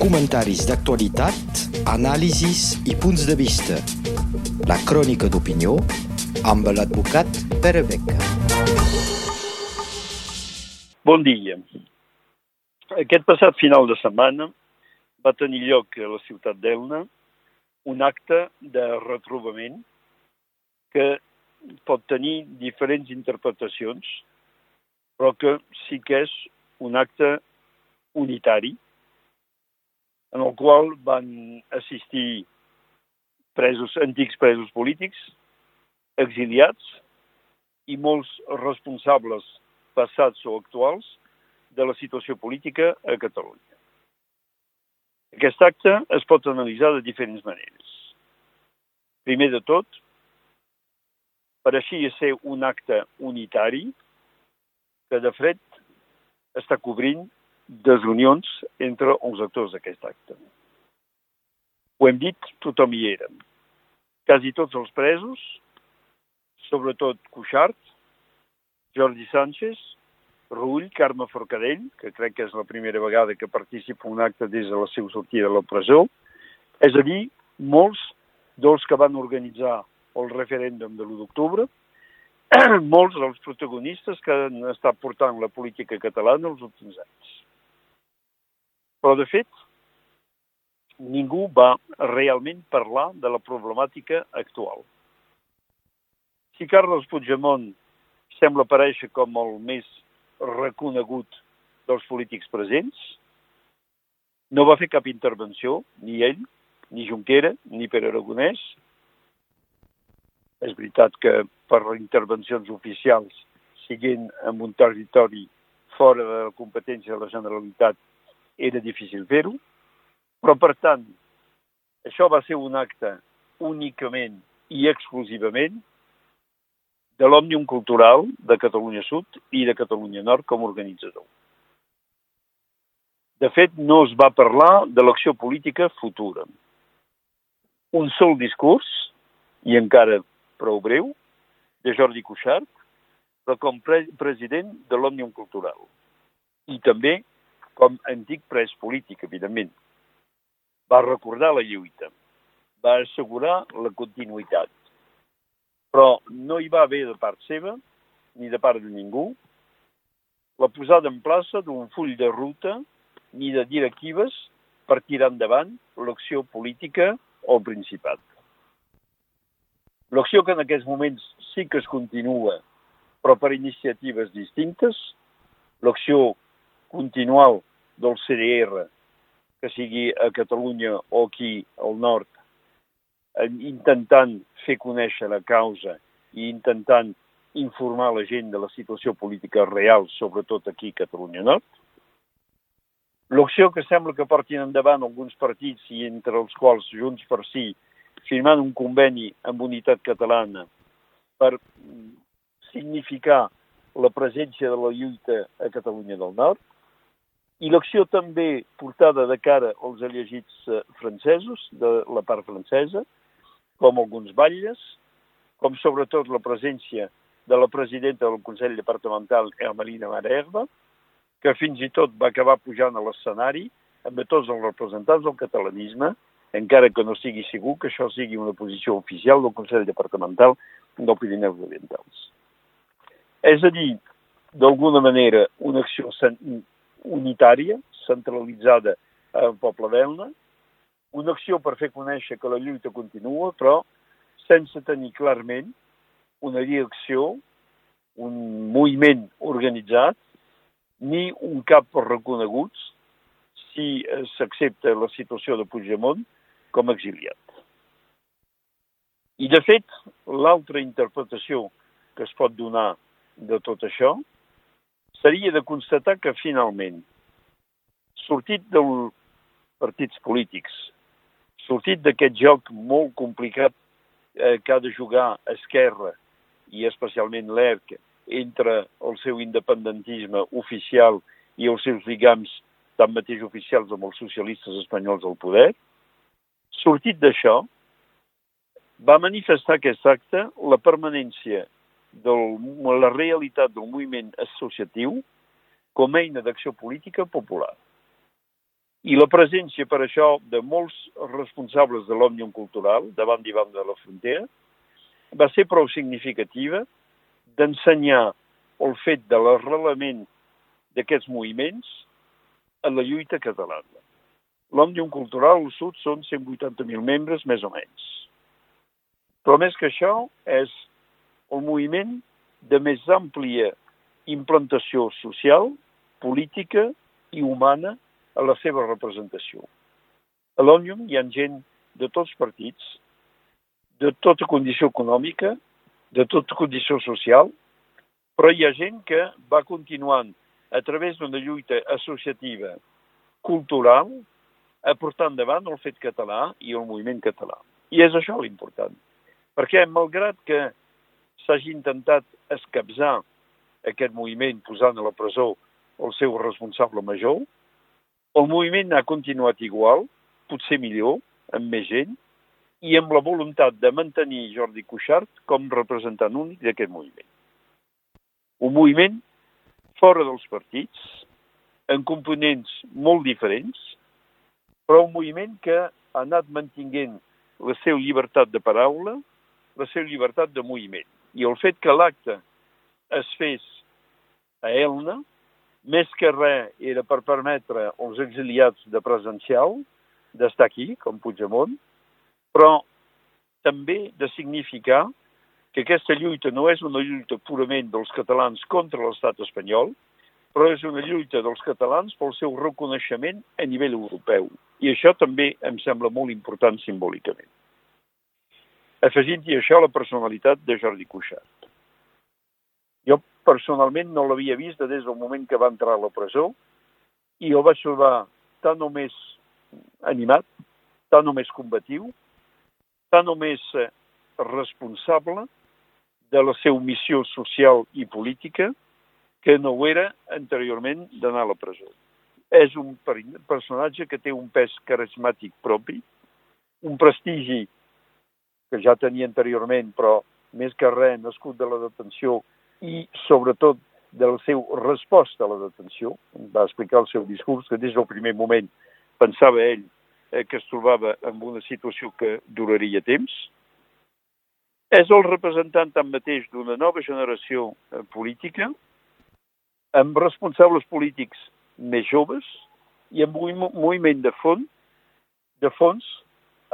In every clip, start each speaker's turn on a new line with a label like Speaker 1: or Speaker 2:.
Speaker 1: Comentaris d'actualitat, anàlisis i punts de vista. La crònica d'opinió amb l'advocat Pere Beca.
Speaker 2: Bon dia. Aquest passat final de setmana va tenir lloc a la ciutat d'Elna un acte de retrobament que pot tenir diferents interpretacions, però que sí que és un acte unitari en el qual van assistir presos, antics presos polítics, exiliats i molts responsables passats o actuals de la situació política a Catalunya. Aquest acte es pot analitzar de diferents maneres. Primer de tot, pareixia ser un acte unitari que, de fet, està cobrint desunions entre els actors d'aquest acte. Ho hem dit, tothom hi era. Quasi tots els presos, sobretot Cuixart, Jordi Sánchez, Rull, Carme Forcadell, que crec que és la primera vegada que participa un acte des de la seva sortida de la presó, és a dir, molts dels que van organitzar el referèndum de l'1 d'octubre, molts dels protagonistes que han estat portant la política catalana els últims anys. Però, de fet, ningú va realment parlar de la problemàtica actual. Si Carles Puigdemont sembla aparèixer com el més reconegut dels polítics presents, no va fer cap intervenció, ni ell, ni Junquera, ni Pere Aragonès, és veritat que per intervencions oficials, siguent en un territori fora de la competència de la Generalitat, era difícil fer-ho, però per tant, això va ser un acte únicament i exclusivament de l'Òmnium Cultural de Catalunya Sud i de Catalunya Nord com a organitzador. De fet, no es va parlar de l'acció política futura. Un sol discurs, i encara prou breu, de Jordi Cuixart, però com pre president de l'Òmnium Cultural. I també com antic pres polític, evidentment. Va recordar la lluita, va assegurar la continuïtat, però no hi va haver de part seva, ni de part de ningú, la posada en plaça d'un full de ruta ni de directives per tirar endavant l'acció política al Principat. L'acció que en aquests moments sí que es continua, però per iniciatives distintes, l'acció continual del CDR, que sigui a Catalunya o aquí al nord, intentant fer conèixer la causa i intentant informar la gent de la situació política real, sobretot aquí a Catalunya Nord. L'acció que sembla que portin endavant alguns partits i entre els quals Junts per Sí firmant un conveni amb Unitat Catalana per significar la presència de la lluita a Catalunya del Nord, i l'acció també portada de cara als elegits eh, francesos, de la part francesa, com alguns batlles, com sobretot la presència de la presidenta del Consell Departamental, Hermelina Marerba, que fins i tot va acabar pujant a l'escenari amb tots els representants del catalanisme, encara que no sigui segur que això sigui una posició oficial del Consell Departamental del Pirineus Orientals. És a dir, d'alguna manera, una acció unitària, centralitzada al poble d'Elna, una acció per fer conèixer que la lluita continua, però sense tenir clarament una direcció, un moviment organitzat, ni un cap reconeguts si s'accepta la situació de Puigdemont com a exiliat. I, de fet, l'altra interpretació que es pot donar de tot això seria de constatar que, finalment, sortit dels partits polítics, sortit d'aquest joc molt complicat eh, que ha de jugar Esquerra i especialment l'ERC entre el seu independentisme oficial i els seus lligams tanmateix oficials amb els socialistes espanyols al poder, sortit d'això, va manifestar aquest acte la permanència de la realitat del moviment associatiu com a eina d'acció política popular. i la presència per això de molts responsables de l'Òmnium Cultural davant i banda de la frontera va ser prou significativa d'ensenyar el fet de l'arrelament d'aquests moviments en la lluita catalana. L'Òmnium Cultural al sud són 180.000 membres, més o menys. Però més que això, és el moviment de més àmplia implantació social, política i humana a la seva representació. A l'Òmnium hi ha gent de tots partits, de tota condició econòmica, de tota condició social, però hi ha gent que va continuant a través d'una lluita associativa, cultural, a portar endavant el fet català i el moviment català. I és això l'important. Perquè, malgrat que s'hagi intentat escapçar aquest moviment posant a la presó el seu responsable major, el moviment ha continuat igual, potser millor, amb més gent, i amb la voluntat de mantenir Jordi Cuixart com representant únic d'aquest moviment. Un moviment fora dels partits, en components molt diferents, però un moviment que ha anat mantinguent la seva llibertat de paraula, la seva llibertat de moviment. I el fet que l'acte es fes a Elna, més que res era per permetre als exiliats de presencial d'estar aquí, com Puigdemont, però també de significar que aquesta lluita no és una lluita purament dels catalans contra l'estat espanyol, però és una lluita dels catalans pel seu reconeixement a nivell europeu. I això també em sembla molt important simbòlicament. Afegint-hi això la personalitat de Jordi Cuixart. Jo personalment no l'havia vist des del moment que va entrar a la presó i el vaig trobar tan o més animat, tan o més combatiu, tan o més eh, responsable de la seva missió social i política que no ho era anteriorment d'anar a la presó. És un personatge que té un pes carismàtic propi, un prestigi que ja tenia anteriorment, però més que res nascut de la detenció i sobretot de la seva resposta a la detenció. Va explicar el seu discurs que des del primer moment pensava ell eh, que es trobava en una situació que duraria temps. És el representant tanmateix d'una nova generació eh, política, amb responsables polítics més joves i amb un moviment de fons, de fons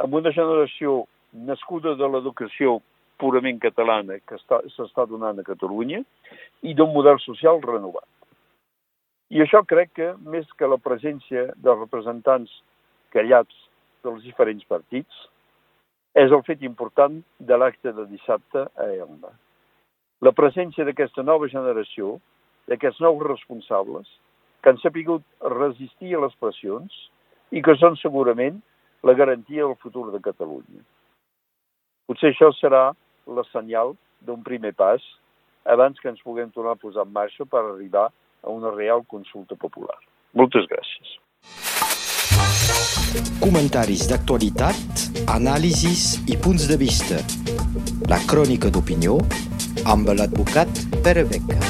Speaker 2: amb una generació nascuda de l'educació purament catalana que s'està donant a Catalunya i d'un model social renovat. I això crec que, més que la presència de representants callats dels diferents partits, és el fet important de l'acte de dissabte a Elna. La presència d'aquesta nova generació, d'aquests nous responsables, que han sapigut resistir a les pressions i que són segurament la garantia del futur de Catalunya. Potser això serà la senyal d'un primer pas abans que ens puguem tornar a posar en marxa per arribar a una real consulta popular. Moltes gràcies.
Speaker 1: Comentaris d'actualitat, anàlisis i punts de vista. La crònica d'opinió amb l'advocat Pere Beca.